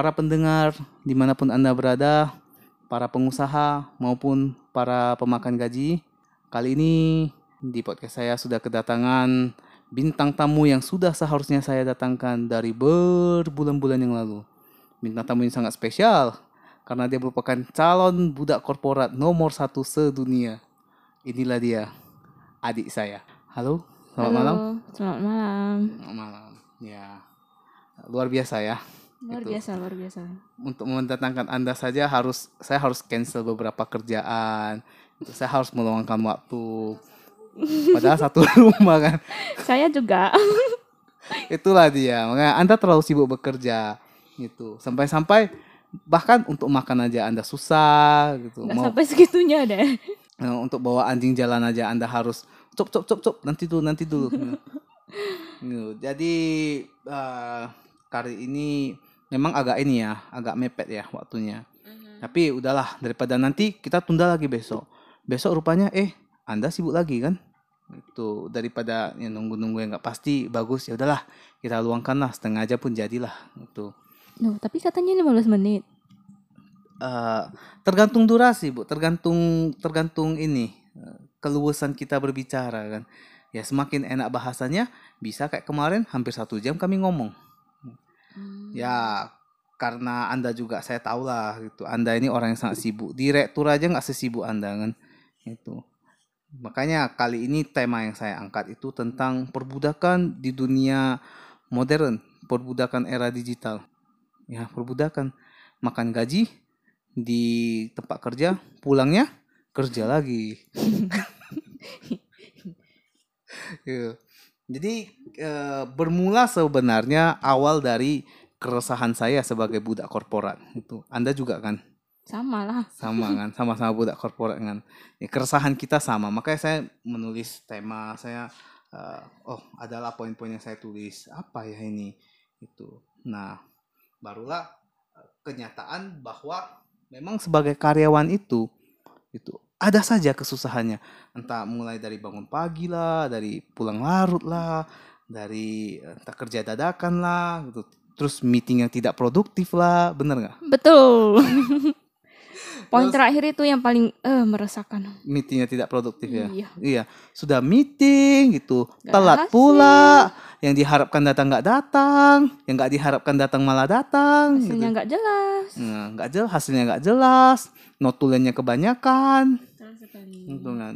Para pendengar di mana pun Anda berada, para pengusaha maupun para pemakan gaji. Kali ini di podcast saya sudah kedatangan bintang tamu yang sudah seharusnya saya datangkan dari berbulan-bulan yang lalu. Bintang tamu ini sangat spesial karena dia merupakan calon budak korporat nomor satu sedunia. Inilah dia, adik saya. Halo, selamat Halo, malam. Selamat malam. Selamat malam. Ya, luar biasa ya. Luar Itu. biasa, luar biasa. Untuk mendatangkan Anda saja harus saya harus cancel beberapa kerjaan. Saya harus meluangkan waktu. Padahal satu rumah kan. Saya juga. Itulah dia. Makanya Anda terlalu sibuk bekerja gitu. Sampai-sampai bahkan untuk makan aja Anda susah gitu. Nggak Mau sampai segitunya deh. eh, untuk bawa anjing jalan aja Anda harus cop cop cop cop nanti dulu nanti dulu. Gitu. Jadi eh, kali ini memang agak ini ya, agak mepet ya waktunya. Tapi udahlah daripada nanti kita tunda lagi besok. Besok rupanya eh Anda sibuk lagi kan? Itu daripada ya, nunggu-nunggu yang nggak pasti bagus ya udahlah kita luangkan lah setengah aja pun jadilah itu. Loh, tapi katanya 15 menit. Eh, tergantung durasi bu, tergantung tergantung ini keluasan kita berbicara kan. Ya semakin enak bahasanya bisa kayak kemarin hampir satu jam kami ngomong. Ya karena anda juga saya tahu lah gitu. Anda ini orang yang sangat sibuk. Direktur aja nggak sesibuk anda kan. Itu. Makanya kali ini tema yang saya angkat itu tentang perbudakan di dunia modern, perbudakan era digital. Ya perbudakan makan gaji di tempat kerja, pulangnya kerja lagi. Gitu. Jadi eh, bermula sebenarnya awal dari keresahan saya sebagai budak korporat itu. Anda juga kan Sama lah. sama kan, sama-sama budak korporat kan. Ya, keresahan kita sama. Makanya saya menulis tema saya. eh, oh, adalah poin-poin yang saya tulis. Apa ya ini? Itu. Nah, barulah eh, kenyataan bahwa memang sebagai karyawan itu itu ada saja kesusahannya entah mulai dari bangun pagi lah dari pulang larut lah dari eh, entah kerja dadakan lah gitu terus meeting yang tidak produktif lah bener nggak Betul. Poin Terus- terakhir itu yang paling eh meresahkan. meetingnya tidak produktif ya Iya. iya sudah meeting gitu Nggak telat hasil. pula yang diharapkan datang nggak datang yang nggak diharapkan datang malah datang gitu. Hasilnya nggak jelas. Nah, nggak jelas hasilnya nggak jelas notulennya kebanyakan Betul sekali. Gitu. Nah,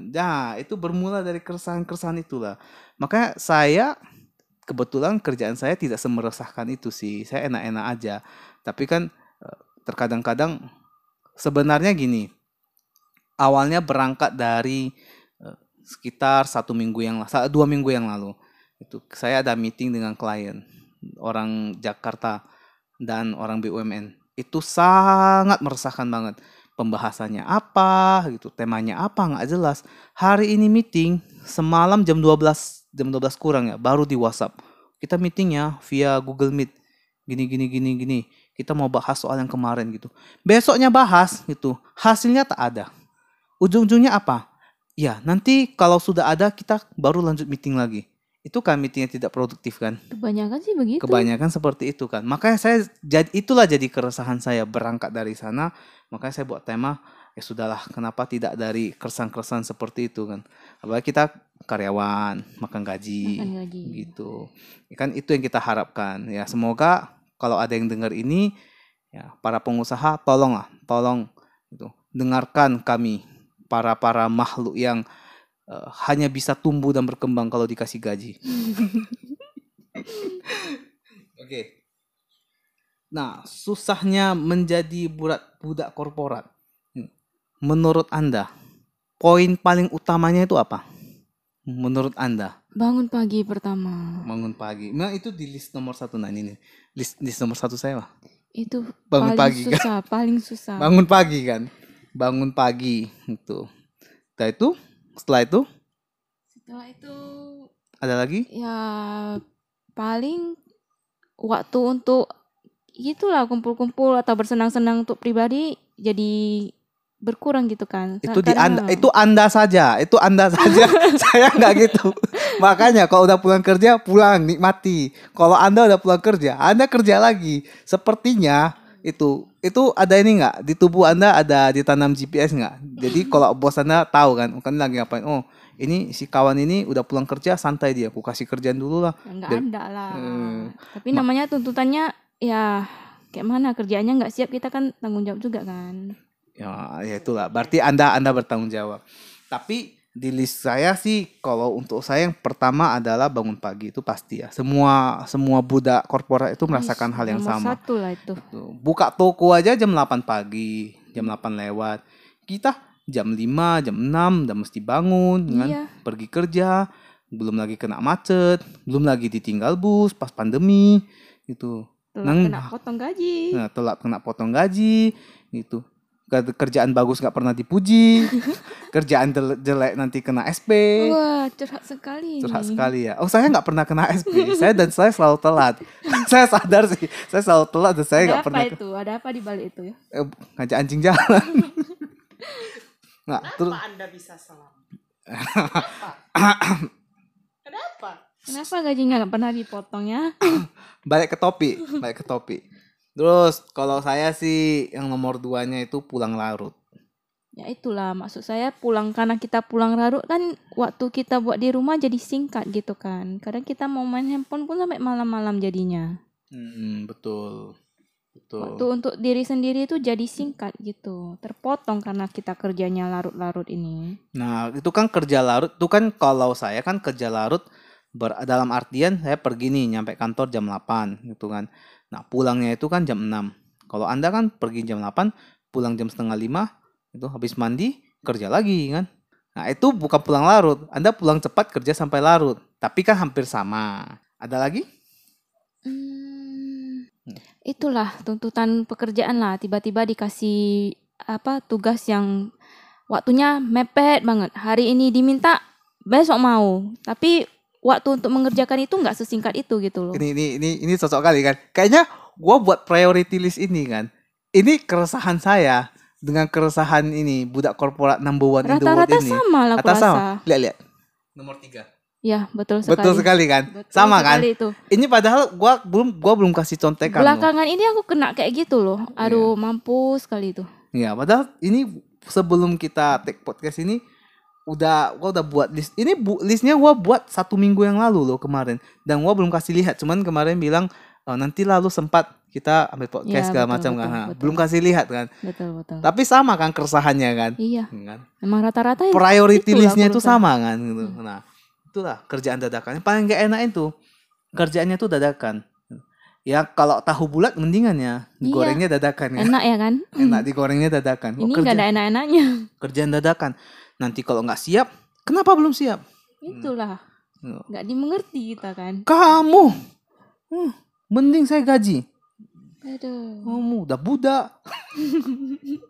itu bermula dari keresahan-keresahan itulah. Makanya saya kebetulan kerjaan saya tidak semeresahkan itu sih. Saya enak-enak aja. Tapi kan eh, terkadang-kadang sebenarnya gini. Awalnya berangkat dari eh, sekitar satu minggu yang lalu, dua minggu yang lalu. Itu saya ada meeting dengan klien orang Jakarta dan orang BUMN. Itu sangat meresahkan banget pembahasannya apa gitu temanya apa nggak jelas hari ini meeting semalam jam 12 jam 12 kurang ya baru di WhatsApp. Kita meetingnya via Google Meet. Gini gini gini gini. Kita mau bahas soal yang kemarin gitu. Besoknya bahas gitu. Hasilnya tak ada. Ujung-ujungnya apa? Ya nanti kalau sudah ada kita baru lanjut meeting lagi. Itu kan meetingnya tidak produktif kan? Kebanyakan sih begitu. Kebanyakan seperti itu kan. Makanya saya jadi itulah jadi keresahan saya berangkat dari sana. Makanya saya buat tema ya sudahlah kenapa tidak dari keresahan-keresahan seperti itu kan. Apalagi kita karyawan, makan gaji Makan gaji. gitu. Ya Kan itu yang kita harapkan. Ya semoga kalau ada yang dengar ini ya para pengusaha tolonglah, tolong itu dengarkan kami para para makhluk yang eh, hanya bisa tumbuh dan berkembang kalau dikasih gaji. Oke. Nah, susahnya menjadi budak budak korporat. Menurut Anda, poin paling utamanya itu apa? Menurut Anda, Bangun pagi pertama. bangun pagi. Nah, itu di list nomor satu. Nah, ini nih. List, list nomor satu saya, Pak. Itu Bangun paling pagi, kan? susah, paling susah. Bangun pagi kan. Bangun pagi. Itu. Setelah itu, setelah itu, Setelah itu ada lagi? ya paling waktu untuk itulah kumpul-kumpul atau bersenang-senang untuk pribadi jadi berkurang gitu kan. itu di anda itu anda saja itu anda saja saya nggak gitu makanya kalau udah pulang kerja pulang nikmati kalau anda udah pulang kerja anda kerja lagi sepertinya itu itu ada ini nggak di tubuh anda ada ditanam GPS nggak jadi kalau bos anda tahu kan kan lagi ngapain oh ini si kawan ini udah pulang kerja santai dia aku kasih kerjaan dulu lah nggak Dan- ada lah. Hmm. Tapi namanya tuntutannya ya kayak mana kerjaannya nggak siap kita kan tanggung jawab juga kan. Ya, ya itulah. Berarti Anda Anda bertanggung jawab. Tapi di list saya sih kalau untuk saya yang pertama adalah bangun pagi itu pasti ya. Semua semua budak korporat itu merasakan Ih, hal yang sama. Satu lah itu. Buka toko aja jam 8 pagi, jam 8 lewat. Kita jam 5, jam 6 udah mesti bangun kan. Iya. Pergi kerja, belum lagi kena macet, belum lagi ditinggal bus pas pandemi gitu. Telat Nang- kena potong gaji. Nah, telat kena potong gaji gitu. Ker- Kerjaan bagus nggak pernah dipuji. Kerjaan jele- jelek nanti kena SP. Wah curhat sekali. Curhat nih. sekali ya. Oh, saya nggak pernah kena SP. saya dan saya selalu telat. saya sadar sih. Saya selalu telat dan saya Ada nggak apa pernah itu? Ada apa di balik itu ya? eh, ngajak anjing jalan. nah, terus Kenapa Anda bisa salah? Kenapa? Kenapa gajinya nggak pernah dipotong ya? balik ke topik, balik ke topik. Terus kalau saya sih yang nomor duanya itu pulang larut. Ya itulah maksud saya pulang karena kita pulang larut kan waktu kita buat di rumah jadi singkat gitu kan. Kadang kita mau main handphone pun sampai malam-malam jadinya. Hmm, betul. Betul. Waktu untuk diri sendiri itu jadi singkat gitu. Terpotong karena kita kerjanya larut-larut ini. Nah, itu kan kerja larut. Itu kan kalau saya kan kerja larut ber, dalam artian saya pergi nih nyampe kantor jam 8 gitu kan. Nah, pulangnya itu kan jam 6. Kalau Anda kan pergi jam 8, pulang jam setengah 5, itu habis mandi kerja lagi kan. Nah, itu bukan pulang larut. Anda pulang cepat kerja sampai larut. Tapi kan hampir sama. Ada lagi? Hmm, itulah tuntutan pekerjaan lah. Tiba-tiba dikasih apa tugas yang waktunya mepet banget. Hari ini diminta, besok mau. Tapi waktu untuk mengerjakan itu nggak sesingkat itu gitu loh. Ini ini ini ini cocok kali kan. Kayaknya gua buat priority list ini kan. Ini keresahan saya dengan keresahan ini budak korporat number one in the world Rata-rata ini. sama lah rasa. sama. Lihat lihat. Nomor tiga. Ya betul sekali. Betul sekali kan. Betul sama kan. sekali itu. Ini padahal gua belum gua belum kasih contekan loh. Belakangan ini aku kena kayak gitu loh. Aduh, mampus sekali itu. Iya, padahal ini sebelum kita take podcast ini udah gua udah buat list. Ini bu, listnya gua buat satu minggu yang lalu loh kemarin. Dan gua belum kasih lihat. Cuman kemarin bilang "Oh, nanti lalu sempat kita ambil podcast Iya, segala betul, macam kan. betul, Nah, betul. Belum kasih lihat kan. Betul, betul. Tapi sama kan keresahannya kan. Iya, kan? memang rata-rata ya Priority itulah listnya itu sama kan gitu. Nah, itulah kerjaan dadakan. Yang paling gak enak itu kerjaannya tuh dadakan. Ya kalau tahu bulat mendingan ya, Iya. gorengnya dadakan ya. enak ya kan? Enak digorengnya dadakan. Ini kerja- nggak ada enak-enaknya. kerjaan dadakan. Nanti kalau nggak siap, kenapa belum siap? Itulah, Hmm. nggak dimengerti kita kan. Kamu, hmm, mending saya gaji. Aduh. Kamu udah budak.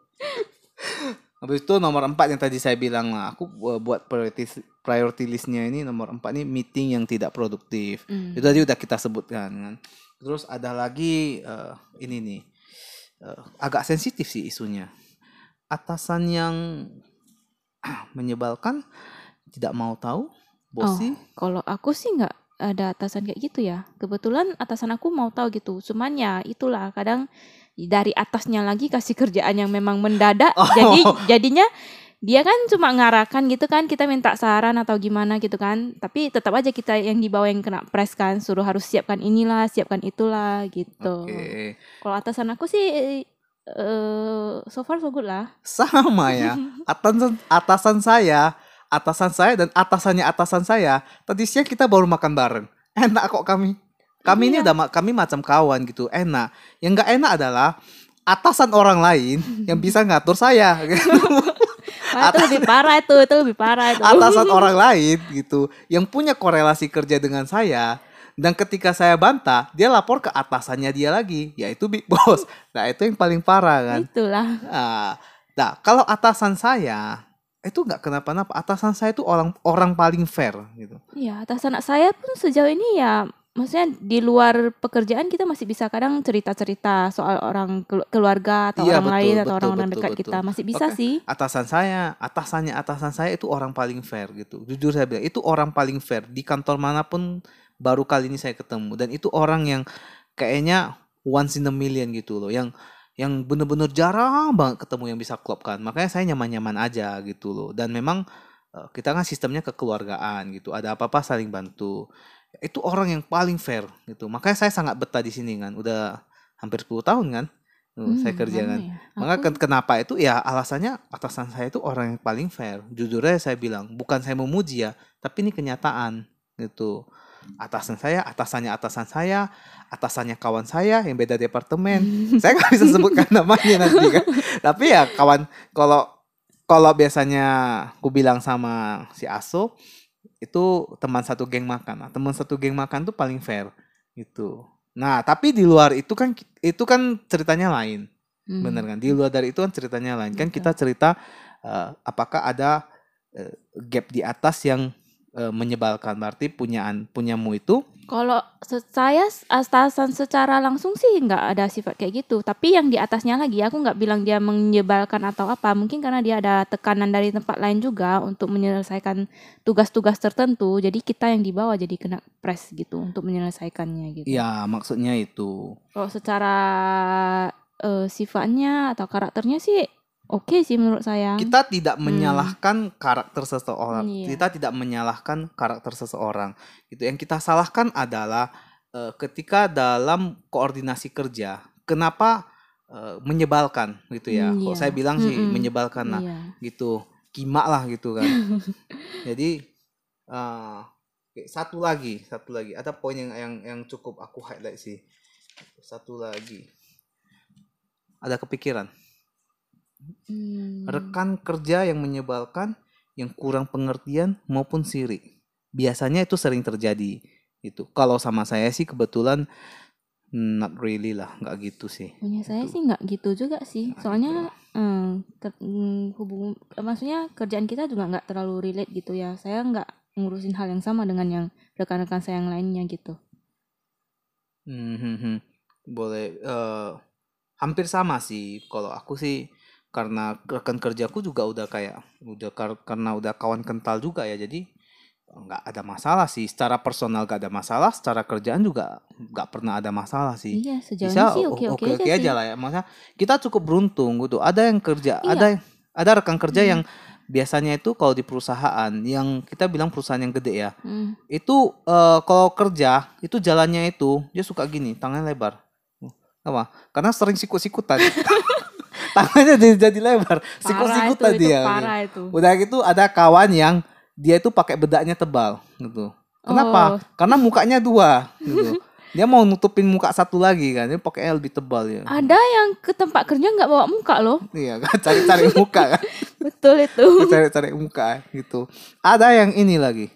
Habis itu nomor empat yang tadi saya bilang lah, aku bu- buat priority priority listnya ini nomor empat ini meeting yang tidak produktif. Hmm. Itu tadi udah kita sebutkan kan. Terus ada lagi eh, ini nih eh, agak sensitif sih isunya. Atasan yang menyebalkan tidak mau tahu bosi. Kalau aku sih nggak ada atasan kayak gitu ya. Kebetulan atasan aku mau tahu gitu. Cuman ya itulah kadang dari atasnya lagi kasih kerjaan yang memang mendadak. Oh. Jadi jadinya dia kan cuma ngarahkan gitu kan kita minta saran atau gimana gitu kan. Tapi tetap aja kita yang di bawah yang kena press kan suruh harus siapkan inilah, siapkan itulah gitu. Oke. Kalau atasan aku sih eh so far so good lah. Sama ya. Atasan atasan saya, atasan saya dan atasannya atasan saya. Tadi siang kita baru makan bareng. Enak kok kami. Kami ini Iya. udah ma- kami macam kawan gitu. Enak. Yang nggak enak adalah atasan orang lain yang bisa ngatur saya. Wah, itu lebih parah itu, itu lebih parah itu. atasan orang lain gitu yang punya korelasi kerja dengan saya dan ketika saya bantah dia lapor ke atasannya dia lagi yaitu big boss nah itu yang paling parah kan Itulah. nah, nah kalau atasan saya itu nggak kenapa-napa atasan saya itu orang orang paling fair gitu Iya, atas anak saya pun sejauh ini ya maksudnya di luar pekerjaan kita masih bisa kadang cerita-cerita soal orang kelu- keluarga atau Iya, orang betul, lain atau orang-orang dekat betul. kita masih bisa Oke. sih. atasan saya, atasannya atasan saya itu orang paling fair gitu. Jujur saya bilang, itu orang paling fair di kantor mana pun baru kali ini saya ketemu dan itu orang yang kayaknya once in a million gitu loh, yang yang bener-bener jarang banget ketemu yang bisa klop kan. Makanya saya nyaman-nyaman aja gitu loh. Dan memang eh, kita kan sistemnya kekeluargaan gitu. Ada apa-apa saling bantu. Itu orang yang paling fair gitu. Makanya saya sangat betah di sini kan. Udah hampir 10 tahun kan. Tuh, saya Hmm, kerja lama kan. ya. Maka Aku- kenapa itu ya alasannya atasan saya itu orang yang paling fair. Jujur aja saya bilang, bukan saya memuji ya, tapi ini kenyataan gitu. Atasan saya, atasannya atasan saya, atasannya kawan saya yang beda departemen. saya nggak bisa sebutkan namanya nanti kan. Tapi ya kawan kalau kalau biasanya aku bilang sama si Aso itu teman satu geng makan. Nah, teman satu geng makan tuh paling fair gitu. Nah, tapi di luar itu kan itu kan ceritanya lain. Hmm. Bener kan? Di luar dari itu kan ceritanya lain. Kan Betul. kita cerita eh, apakah ada eh, gap di atas yang eh, menyebalkan. Berarti punyaan punyamu itu Kalau saya atasan secara langsung sih nggak ada sifat kayak gitu. Tapi yang di atasnya lagi, aku nggak bilang dia menyebalkan atau apa. Mungkin karena dia ada tekanan dari tempat lain juga untuk menyelesaikan tugas-tugas tertentu. Jadi kita yang di bawah jadi kena press gitu untuk menyelesaikannya gitu. ya maksudnya itu. Kalau secara eh, sifatnya atau karakternya sih oke sih menurut saya. Kita tidak menyalahkan karakter seseorang. Iya. Kita tidak menyalahkan karakter seseorang. Itu yang kita salahkan adalah eh, ketika dalam koordinasi kerja, kenapa eh, menyebalkan gitu ya. Hmm, Kalau iya. saya bilang sih Mm-mm. menyebalkan nah Iya. gitu kimak lah gitu kan jadi eh, oke, satu lagi satu lagi ada poin yang yang yang cukup aku highlight sih satu lagi ada kepikiran Hmm. rekan kerja yang menyebalkan yang kurang pengertian maupun sirik biasanya itu sering terjadi itu kalau sama saya sih kebetulan not really lah nggak gitu sih Punya saya Gitu. sih nggak gitu juga sih. Nggak Soalnya gitu. eh, ke- mm, hubung eh, maksudnya kerjaan kita juga nggak terlalu relate gitu ya. Saya nggak ngurusin hal yang sama dengan yang rekan-rekan saya yang lainnya gitu. Hmm, hmm, hmm. boleh eh, hampir sama sih kalau aku sih karena rekan kerjaku juga udah kayak udah kar- karena udah kawan kental juga ya jadi nggak ada masalah sih secara personal gak ada masalah secara kerjaan juga nggak pernah ada masalah sih Iya, sejauh bisa sih o- oke-oke oke-oke aja, aja sih. lah ya maksudnya kita cukup beruntung gitu ada yang kerja Iya. ada ada rekan kerja Hmm. yang biasanya itu kalau di perusahaan yang kita bilang perusahaan yang gede ya Hmm. itu eh, kalau kerja itu jalannya itu dia suka gini tangannya lebar apa karena sering sikut-sikutan tangannya jadi, jadi lebar. Sikut-sikutan dia. parah itu. udah gitu ada kawan yang dia itu pakai bedaknya tebal gitu. Kenapa? Oh. karena mukanya dua gitu. Dia mau nutupin muka satu lagi kan dia pakai lebih tebal ya. Ada yang ke tempat kerja nggak bawa muka loh. iya kan? Cari-cari muka kan. Betul itu. cari-cari muka gitu. Ada yang ini lagi.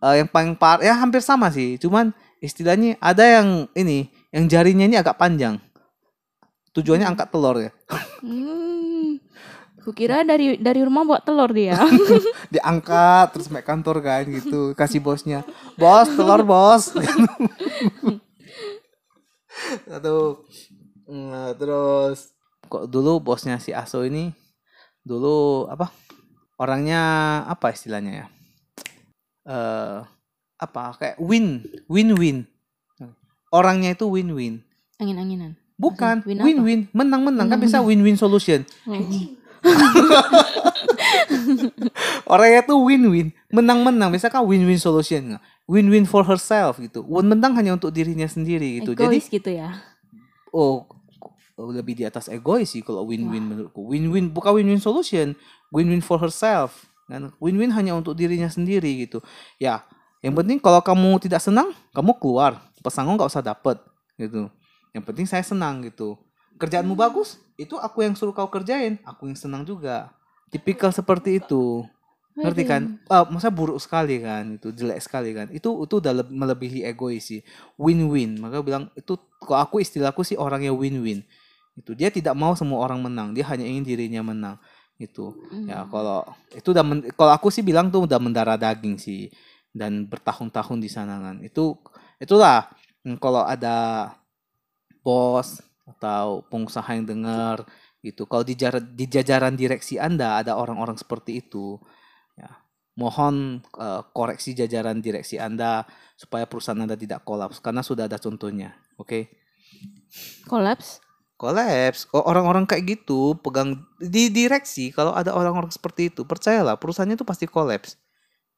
Eh, yang paling par ya hampir sama sih cuman istilahnya ada yang ini yang jarinya ini agak panjang tujuannya angkat telur ya. Hmm. Kukira dari dari rumah bawa telur dia. diangkat terus naik kantor kan gitu. Kasih bosnya bos telur bos. Satu Nah, terus kok dulu bosnya si Aso ini dulu apa orangnya apa istilahnya ya? Eh apa kayak win win win orangnya itu win win Angin-anginan. Bukan. Win apa? win win menang menang kan bisa win win solution. Oh. orangnya tuh win-win. Menang-menang. Misalkan win-win solution. Win-win for herself gitu. Menang hanya untuk dirinya sendiri gitu. Jadi Egois gitu ya. oh lebih di atas egois sih kalau win-win menurutku. Win-win bukan win-win solution. Win-win for herself. Kan? Win-win hanya untuk dirinya sendiri gitu. Ya yang penting kalau kamu tidak senang kamu keluar. Pesangon nggak usah dapet gitu yang penting saya senang gitu. Kerjaanmu bagus itu aku yang suruh kau kerjain. Aku yang senang juga. Tipikal seperti itu. Ngerti kan? Ah, masa buruk sekali kan itu jelek sekali kan. Itu itu udah leb- melebihi egois sih. Win-win. Maka bilang itu kalau aku istilahku sih orangnya win-win. Itu dia tidak mau semua orang menang. Dia hanya ingin dirinya menang. Itu ya kalau itu udah men- kalau aku sih bilang tuh udah mendarah daging sih. Dan bertahun-tahun di sana kan. Itu itulah hmm, kalau ada bos atau pengusaha yang dengar gitu. Kalau di, jar- di jajaran direksi anda ada orang-orang seperti itu ya. Mohon eh, koreksi jajaran direksi anda supaya perusahaan anda tidak kolaps karena sudah ada contohnya oke? Kolaps. kolaps. Kalau orang-orang kayak gitu pegang di direksi kalau ada orang-orang seperti itu percayalah perusahaannya itu pasti kolaps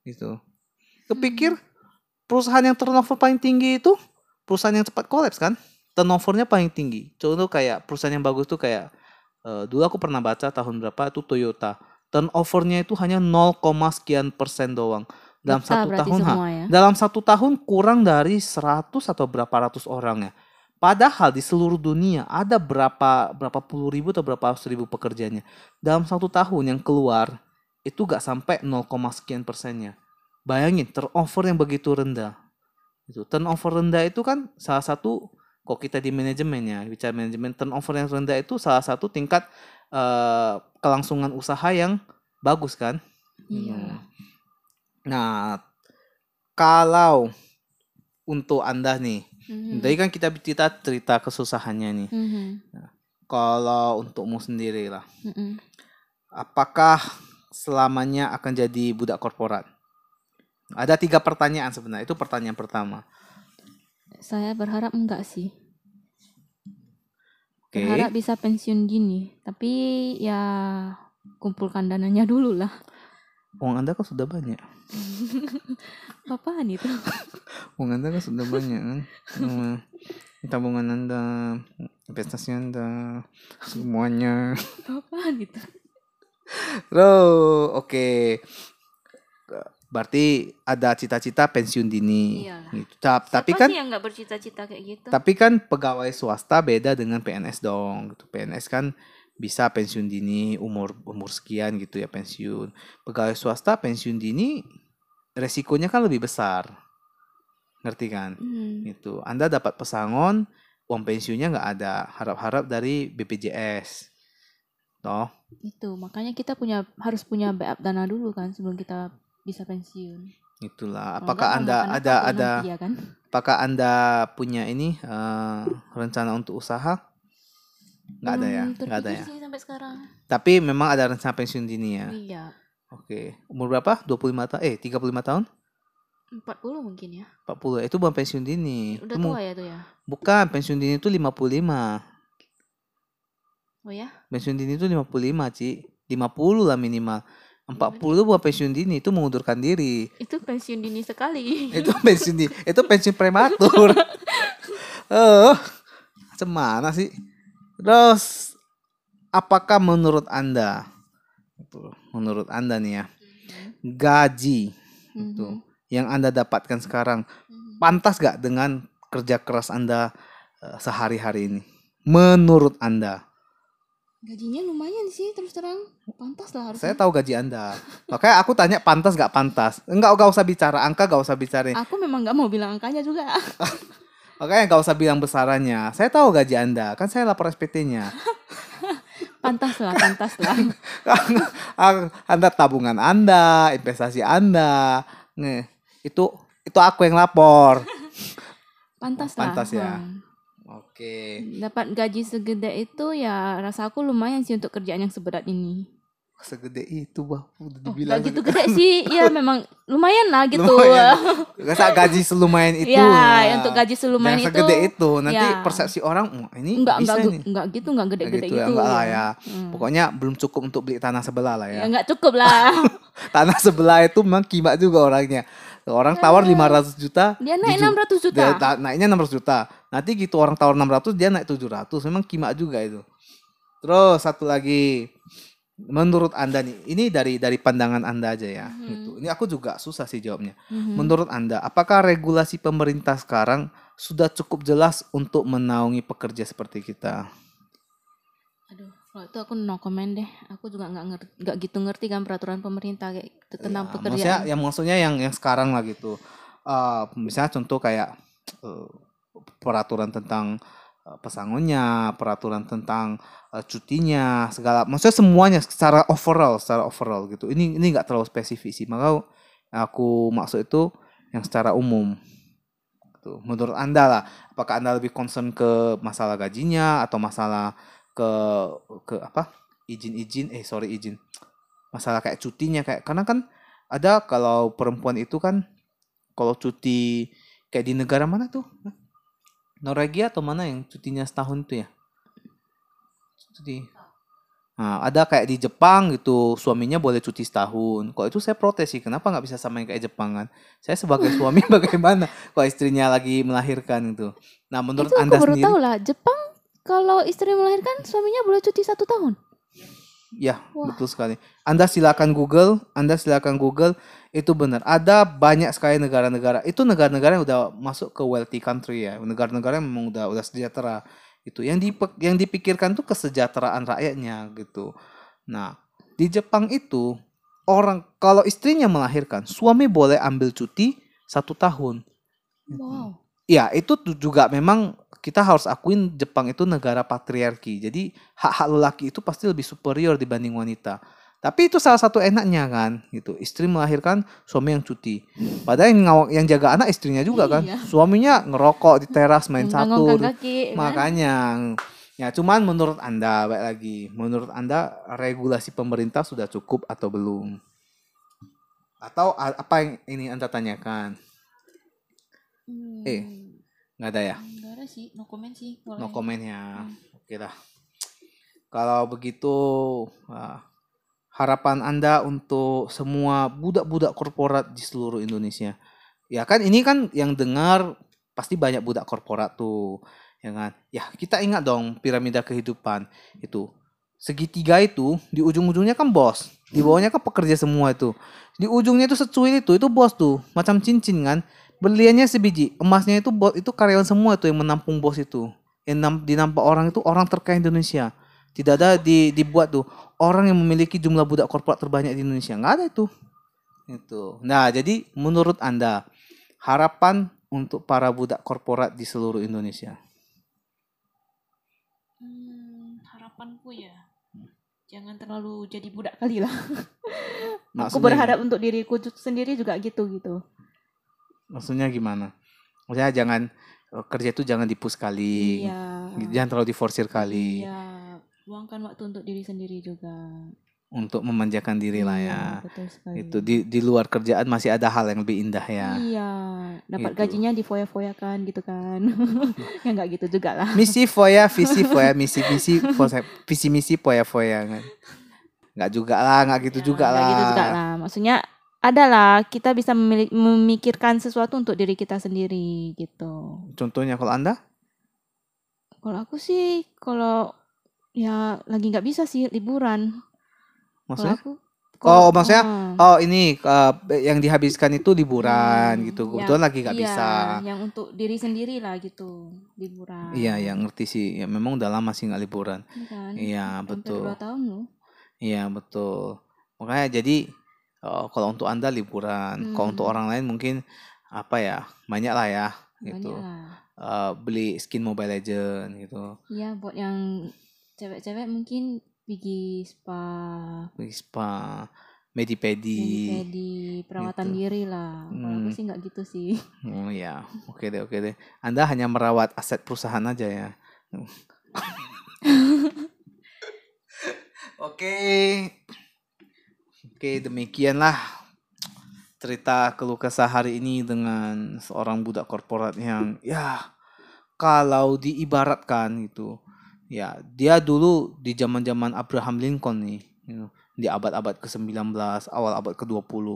gitu. Kepikir perusahaan yang turnover paling tinggi itu perusahaan yang cepat kolaps kan turnovernya paling tinggi contoh kayak perusahaan yang bagus tuh kayak eh, dulu aku pernah baca tahun berapa itu Toyota turnovernya itu hanya 0, sekian persen doang dalam Data satu tahun ha, ya. dalam satu tahun kurang dari 100 atau berapa ratus orang ya. Padahal di seluruh dunia ada berapa berapa puluh ribu atau berapa ratus ribu pekerjanya. Dalam satu tahun yang keluar itu gak sampai 0, sekian persennya. Bayangin turnover yang begitu rendah. Itu turnover rendah itu kan salah satu kok kita di manajemen ya bicara manajemen turnover yang rendah itu salah satu tingkat eh, kelangsungan usaha yang bagus kan. Iya. Nah, kalau untuk Anda nih, Mhm. tadi kan kita cerita cerita kesusahannya nih. Mhm. Kalau untukmu sendiri lah, Mhm. apakah selamanya akan jadi budak korporat? Ada tiga pertanyaan sebenarnya. Itu pertanyaan pertama. Saya berharap enggak sih. Oke. Berharap bisa pensiun dini. Tapi ya kumpulkan dananya dulu lah. Uang Anda kan sudah banyak. Apaan itu? Uang Anda kan sudah banyak kan. Tabungan Anda, investasi Anda, semuanya. Apaan itu? Loh, oke. Berarti ada cita-cita pensiun dini. Iyalah. Gitu. Ta- Tapi Siapa kan sih yang nggak bercita-cita kayak gitu? tapi kan pegawai swasta beda dengan PNS dong. Gitu. PNS kan bisa pensiun dini umur umur sekian gitu ya pensiun. Pegawai swasta pensiun dini resikonya kan lebih besar. Ngerti kan? Hmm. Gitu. Anda dapat pesangon, uang pensiunnya nggak ada. Harap-harap dari BPJS. Toh. Itu makanya kita punya harus punya backup dana dulu kan sebelum kita bisa pensiun. Itulah. Apakah enggak, Anda ada ada ya kan? apakah Anda punya ini eh, rencana untuk usaha? Nggak ada ya, Belum nggak ada ya. sampai sekarang. Tapi memang ada rencana pensiun dini ya. Iya. Oke. Umur berapa? 25 tahun? Eh, 35 tahun? 40 mungkin ya. 40. Itu bukan pensiun dini. Udah Itu mu- tua ya tuh ya. Bukan, pensiun dini itu 55. Oh ya? Pensiun dini itu 55, Ci. 50 lah minimal. 40 bukan pensiun dini, itu mengundurkan diri. Itu pensiun dini sekali. itu pensiun di itu pensiun prematur. Eh, macam mana sih? Terus apakah menurut Anda itu, menurut Anda nih ya, gaji itu Mhm. yang Anda dapatkan sekarang pantas gak dengan kerja keras Anda eh, sehari-hari ini? Menurut Anda? Gajinya lumayan sih terus terang. Pantas lah Saya harusnya. tahu gaji Anda. Makanya aku tanya pantas gak pantas? Enggak, gak usah bicara angka, gak usah bicara Aku memang nggak mau bilang angkanya juga. Makanya nggak usah bilang besarannya. Saya tahu gaji Anda, kan saya lapor SPT-nya. pantas lah, pantas lah. anda tabungan Anda, investasi Anda. Nih, itu itu aku yang lapor. Pantas lah. Pantas ya. Hmm. Oke. Dapat gaji segede itu ya rasa aku lumayan sih untuk kerjaan yang seberat ini. Segede itu, Bah. Udah Oh, dibilang. gak gitu gede sih, ya memang lumayan lah gitu. Lumayan. Masa gaji selumayan itu. ya, nah. untuk gaji selumayan Yang itu. segede itu. Nanti ya. persepsi orang, "Wah, ini Enggak, bisa enggak, nih. enggak gitu, enggak gede-gede gitu gitu. ya, enggak lah ya. Hmm. Pokoknya belum cukup untuk beli tanah sebelah lah Ya ya. enggak cukup lah. Tanah sebelah itu memang kibat juga orangnya. Orang tawar 500 juta, Dia naik Diju- 600 juta. Dia naiknya 600 juta. Nanti gitu orang tawar 600 dia naik 700. Memang kima juga itu. Terus satu lagi menurut Anda nih, ini dari dari pandangan Anda aja ya. Mhm. Gitu. Ini aku juga susah sih jawabnya. Mhm. Menurut Anda, apakah regulasi pemerintah sekarang sudah cukup jelas untuk menaungi pekerja seperti kita? Kalau itu aku no comment deh. Aku juga nggak ngerti, nggak gitu ngerti kan peraturan pemerintah kayak gitu tentang Ya, maksudnya pekerjaan. yang maksudnya yang yang sekarang lah gitu. Eh, misalnya contoh kayak eh, peraturan tentang eh, pesangonnya, peraturan tentang eh, cutinya, segala maksudnya semuanya secara overall, secara overall gitu. Ini ini nggak terlalu spesifik sih. Maka aku maksud itu yang secara umum. tuh? Menurut Anda lah, apakah Anda lebih concern ke masalah gajinya atau masalah ke ke apa? izin-izin eh sorry izin. Masalah kayak cutinya kayak karena kan ada kalau perempuan itu kan kalau cuti kayak di negara mana tuh? Norwegia atau mana yang cutinya setahun tuh ya? Cuti. Nah, ada kayak di Jepang gitu, suaminya boleh cuti setahun. Kalau itu saya protes sih, kenapa nggak bisa sama yang kayak Jepang kan? Saya sebagai suami bagaimana kalau istrinya lagi melahirkan gitu. Nah, menurut Itu Anda aku baru sendiri, tahu lah. Jepang kalau istri melahirkan suaminya boleh cuti satu tahun. ya Wah. betul sekali. Anda silakan Google, Anda silakan Google, itu benar. Ada banyak sekali negara-negara. Itu negara-negara yang udah masuk ke wealthy country ya, negara-negara yang memang udah udah sejahtera. Itu yang dipe- yang dipikirkan tuh kesejahteraan rakyatnya gitu. Nah, di Jepang itu orang kalau istrinya melahirkan, suami boleh ambil cuti satu tahun. Wow. Ya, itu juga memang kita harus akuin Jepang itu negara patriarki. Jadi hak-hak lelaki itu pasti lebih superior dibanding wanita. Tapi itu salah satu enaknya kan, gitu. Istri melahirkan, suami yang cuti. Padahal yang ngawak yang jaga anak istrinya juga kan. Iya. Suaminya ngerokok di teras main catur. Mengganggu kaki. kan? Makanya ya cuman menurut Anda baik lagi, menurut Anda regulasi pemerintah sudah cukup atau belum? Atau apa yang ini Anda tanyakan? Hmm, Eh, Nggak ada ya? Enggak ada sih, no comment sih. kalau No comment ya. Hmm. Oke lah. Kalau begitu ah, harapan Anda untuk semua budak-budak korporat di seluruh Indonesia. Ya kan ini kan yang dengar pasti banyak budak korporat tuh. Ya kan? Ya, kita ingat dong piramida kehidupan itu. Segitiga itu di ujung-ujungnya kan bos, di bawahnya kan pekerja semua itu. Di ujungnya itu secuil itu, itu bos tuh, macam cincin kan. Berliannya sebiji, emasnya itu bos itu karyawan semua tuh yang menampung bos itu. Yang nam- dinampak orang itu orang terkaya Indonesia. Tidak ada di, dibuat tuh orang yang memiliki jumlah budak korporat terbanyak di Indonesia. Nggak ada itu. Itu. Nah, jadi menurut Anda harapan untuk para budak korporat di seluruh Indonesia? Hmm, harapanku ya. Jangan terlalu jadi budak kali lah. Aku berharap untuk diriku sendiri juga gitu gitu. Maksudnya gimana? Maksudnya jangan eh, kerja itu jangan dipus kali. Iya. Jangan terlalu diforsir kali Iya. Luangkan waktu untuk diri sendiri juga. untuk memanjakan diri lah ya. Iya, betul sekali. Itu di di luar kerjaan masih ada hal yang lebih indah ya. Iya, dapat Gitu. gajinya difoya-foyakan gitu kan. ya nggak gitu juga lah. Misi foya, visi foya, misi misi foya, visi misi foya foya kan. Nggak juga lah, nggak gitu Ya, juga nggak lah. gitu juga lah. Maksudnya adalah kita bisa memikirkan sesuatu untuk diri kita sendiri gitu. Contohnya kalau anda? Kalau aku sih kalau ya lagi nggak bisa sih liburan. Kalau Maksudnya? aku Oh, maksudnya, ah, Oh ini eh, yang dihabiskan itu liburan Hmm, gitu. ya, Kebetulan lagi nggak iya, bisa. Yang untuk diri sendiri lah gitu liburan. Iya, yang ngerti sih. Ya, memang udah lama sih nggak liburan. Iya kan? Iya, betul. Dua tahun loh. Iya betul. Makanya jadi eh, kalau untuk anda liburan, kalau Hmm. untuk orang lain mungkin apa ya banyak lah ya gitu. Banyak lah. Eh, beli skin Mobile Legend gitu, Iya buat yang cewek-cewek mungkin pergi spa, beli spa, medipedi. pedi, perawatan gitu. diri lah. Kalau aku Hmm. sih nggak gitu sih. Oh ya, oke deh oke deh. Anda hanya merawat aset perusahaan aja ya. Oke. Oke, demikianlah cerita keluh kesah hari ini dengan seorang budak korporat yang ya kalau diibaratkan gitu. Ya, dia dulu di zaman-zaman Abraham Lincoln nih, you know, di abad-abad ke-19, awal abad ke-20.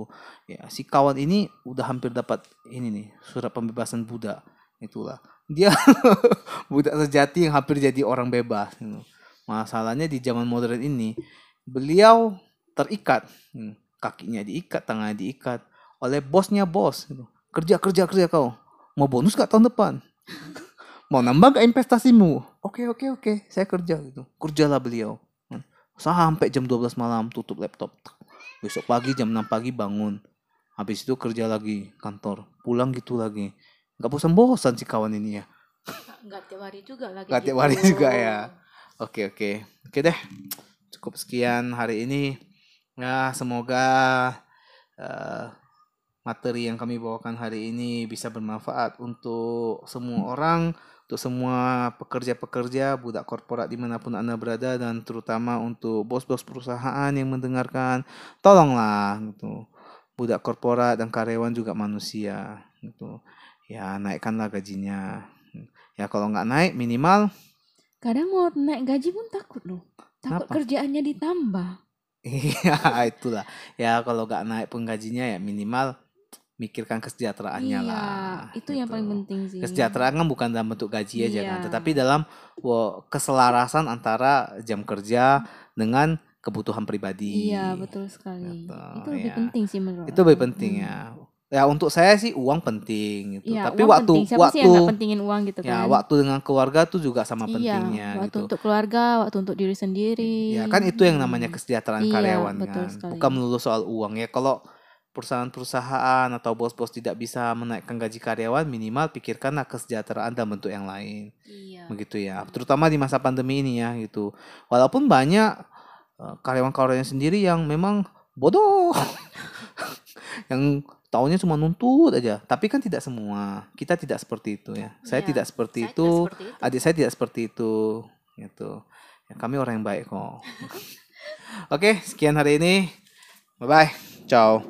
Ya, si kawan ini udah hampir dapat ini nih, surat pembebasan budak. Itulah. Dia budak sejati yang hampir jadi orang bebas. gitu. Masalahnya di zaman modern ini, beliau terikat. Hmm, Kakinya diikat, tangannya diikat oleh bosnya bos. gitu. Kerja, kerja, kerja kau. Mau bonus gak tahun depan? Mau nambah gak investasimu? Oke, oke, oke. Saya kerja gitu. Kerjalah beliau. Hmm. Sampai jam 12 malam tutup laptop. Besok pagi jam 6 pagi bangun. Habis itu kerja lagi kantor. Pulang gitu lagi. Gak bosan-bosan si kawan ini ya. Nggak tiap hari juga lagi. Nggak tiap hari juga ya. Oke oke. Oke deh. Cukup sekian hari ini. Ya semoga eh, materi yang kami bawakan hari ini bisa bermanfaat untuk semua orang, untuk semua pekerja-pekerja, budak korporat di mana pun anda berada, dan terutama untuk bos-bos perusahaan yang mendengarkan, tolonglah gitu. Budak korporat dan karyawan juga manusia gitu. Ya naikkanlah gajinya. Ya kalau nggak naik minimal Kadang mau naik gaji pun takut loh. Takut Kenapa? kerjaannya ditambah. Iya itulah. Ya kalau nggak naik pun gajinya ya minimal mikirkan kesejahteraannya iya, lah. itu yang gitu. paling penting sih. Kesejahteraan kan bukan dalam bentuk gaji aja kan, Iya. tetapi dalam wo, keselarasan antara jam kerja dengan kebutuhan pribadi. Iya, betul sekali. Gitu, itu lebih iya. penting sih menurut Itu lebih penting Hmm. ya. Ya untuk saya sih uang penting gitu. Iya, Tapi uang waktu penting. Siapa waktu sih yang pentingin uang gitu kan? ya waktu dengan keluarga tuh juga sama iya, pentingnya waktu gitu. untuk keluarga, waktu untuk diri sendiri. Ya kan itu yang namanya kesejahteraan Iya, karyawan kan. sekali. Bukan melulu soal uang ya. Kalau perusahaan-perusahaan atau bos-bos tidak bisa menaikkan gaji karyawan, minimal pikirkanlah kesejahteraan dalam bentuk yang lain. Iya. Begitu ya. Terutama di masa pandemi ini ya gitu. Walaupun banyak eh, karyawan-karyawan sendiri yang memang bodoh. yang taunya cuma nuntut aja. Tapi kan tidak semua. Kita tidak seperti itu ya. Saya Iya, tidak seperti Saya itu. tidak seperti itu. Adik saya tidak seperti itu gitu. Ya, kami orang yang baik kok. Oke, sekian hari ini. Bye bye. Ciao.